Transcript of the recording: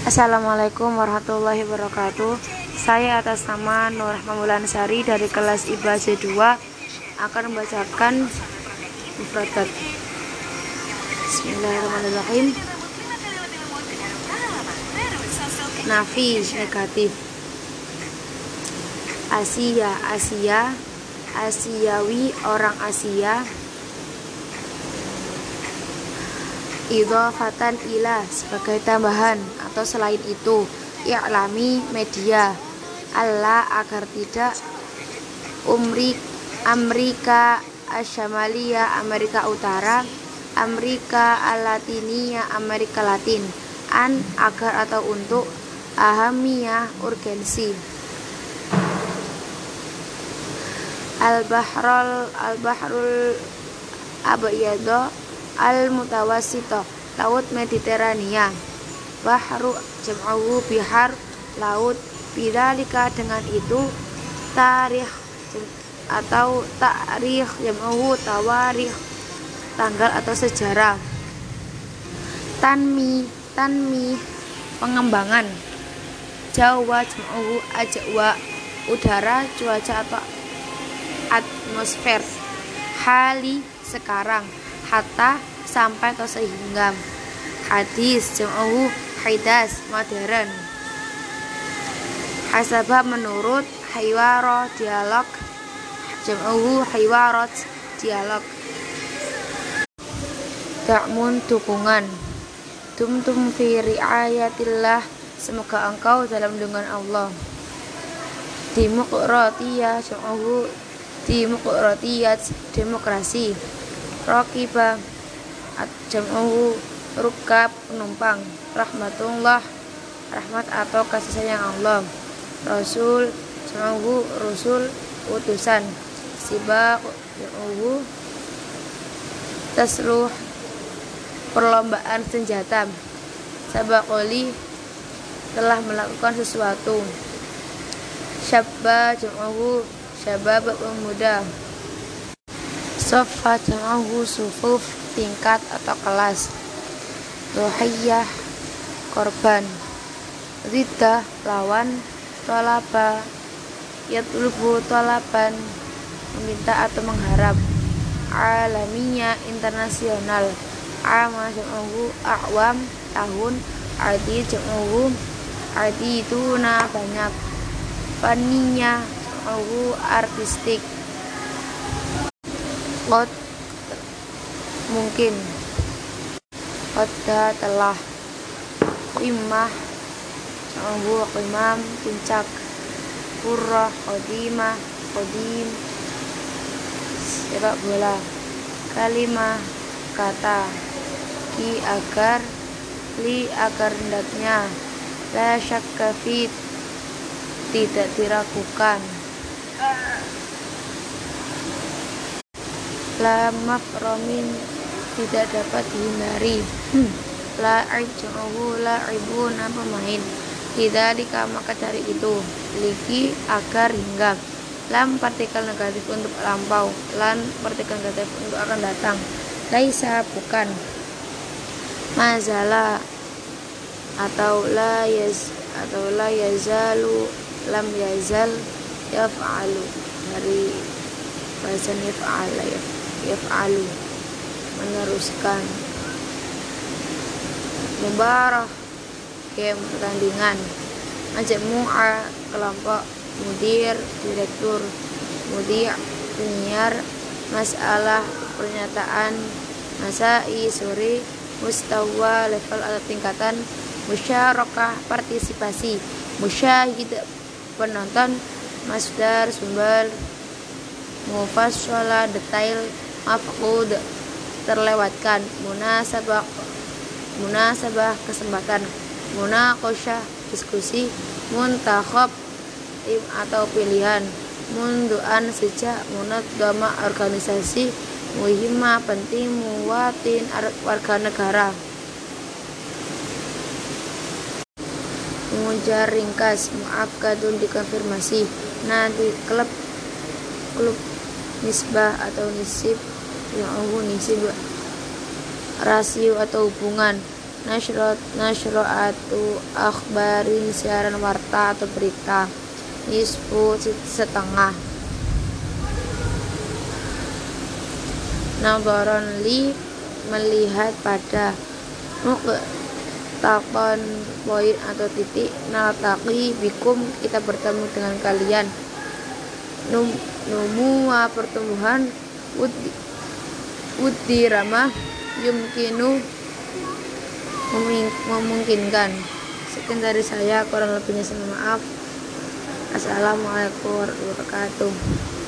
Assalamualaikum warahmatullahi wabarakatuh. Saya atas nama Nur Sari dari kelas IBA C2 akan membacakan mufradat Bismillahirrahmanirrahim. Nafi negatif. Asia Asia. Asiawi orang Asia idhofatan ila sebagai tambahan atau selain itu i'lami media Allah agar tidak umri Amerika Asyamalia Amerika Utara Amerika Latinia Amerika Latin an agar atau untuk ahamiyah urgensi. Al-bahrul al-bahrul abyado al-mutawassito laut Mediterania. Bahru jam'uhu bihar laut bidalika dengan itu tarikh atau tarikh jam'uhu tawarikh tanggal atau sejarah. Tanmi tanmi pengembangan. Jawa jam'uhu ajwa udara cuaca atau atmosfer. Hali sekarang hatta sampai atau sehingga hadis jam'uhu haidas modern. Hasabah menurut haywaro dialog. Jam'uhu haywarot dialog. Ta'mun dukungan. Tumtum fi riayatillah. Semoga engkau dalam dengan Allah. Demokratia jam'uhu Demokratiyat demokrasi Rokibah jam'uhu rukab penumpang. Rahmatullah rahmat atau kasih sayang Allah. Rasul jam'uhu rasul utusan. Sibak jam'uhu tasruh perlombaan senjata. Sabakoli telah melakukan sesuatu. Syabba jam'uhu syabab pemuda sofa jam'uhu sufuf tingkat atau kelas. Dohiyah korban. Rida lawan. Tolaba. Yatlubu tolaban. Meminta atau mengharap. Alaminya internasional. Ama jam'uhu Awam tahun. Adi jam'uhu Adi itu nah banyak. Paninya jam'uhu artistik Kot. Mungkin. Qadda telah Qimah Sanggu qimam puncak. Kurrah Qadimah Qadim Sepak bola. Kalimah Kata Ki agar Li agar hendaknya. La syakka Tidak diragukan La mafromin tidak dapat dihindari. Hmm. la ajruhu la ibuna pemain tidak maka dari itu ligi agar hingga lam partikel negatif untuk lampau. Lan partikel negatif untuk akan datang. Laisa bukan. Mazala atau la yaz atau la yazalu lam yazal yaf'alu. Dari bahasa yaf'ala yaf'alu meneruskan mubarah game pertandingan ajak mu'a kelompok mudir direktur mudir penyiar masalah pernyataan masai sore mustawa level atau tingkatan musyarakah partisipasi musyahid penonton masdar sumber mufassala detail mafqud terlewatkan. Munasabah munasabah kesempatan. Munaqasyah diskusi. Muntakhab tim atau pilihan. Munduan sejak munadama organisasi. Muhimah penting muwatin warga negara. Mengujar ringkas muakadun dikonfirmasi. Nanti klub klub nisbah atau nisib yang nisib rasio atau hubungan. Nasrot nasroatu akhbarin siaran warta atau berita. Nisfu setengah. Nagoron li melihat pada takon poin atau titik naltaki bikum kita bertemu dengan kalian. Num, pertumbuhan ramah yumkinu memungkinkan. Sekian dari saya kurang lebihnya saya maaf. Assalamualaikum warahmatullahi wabarakatuh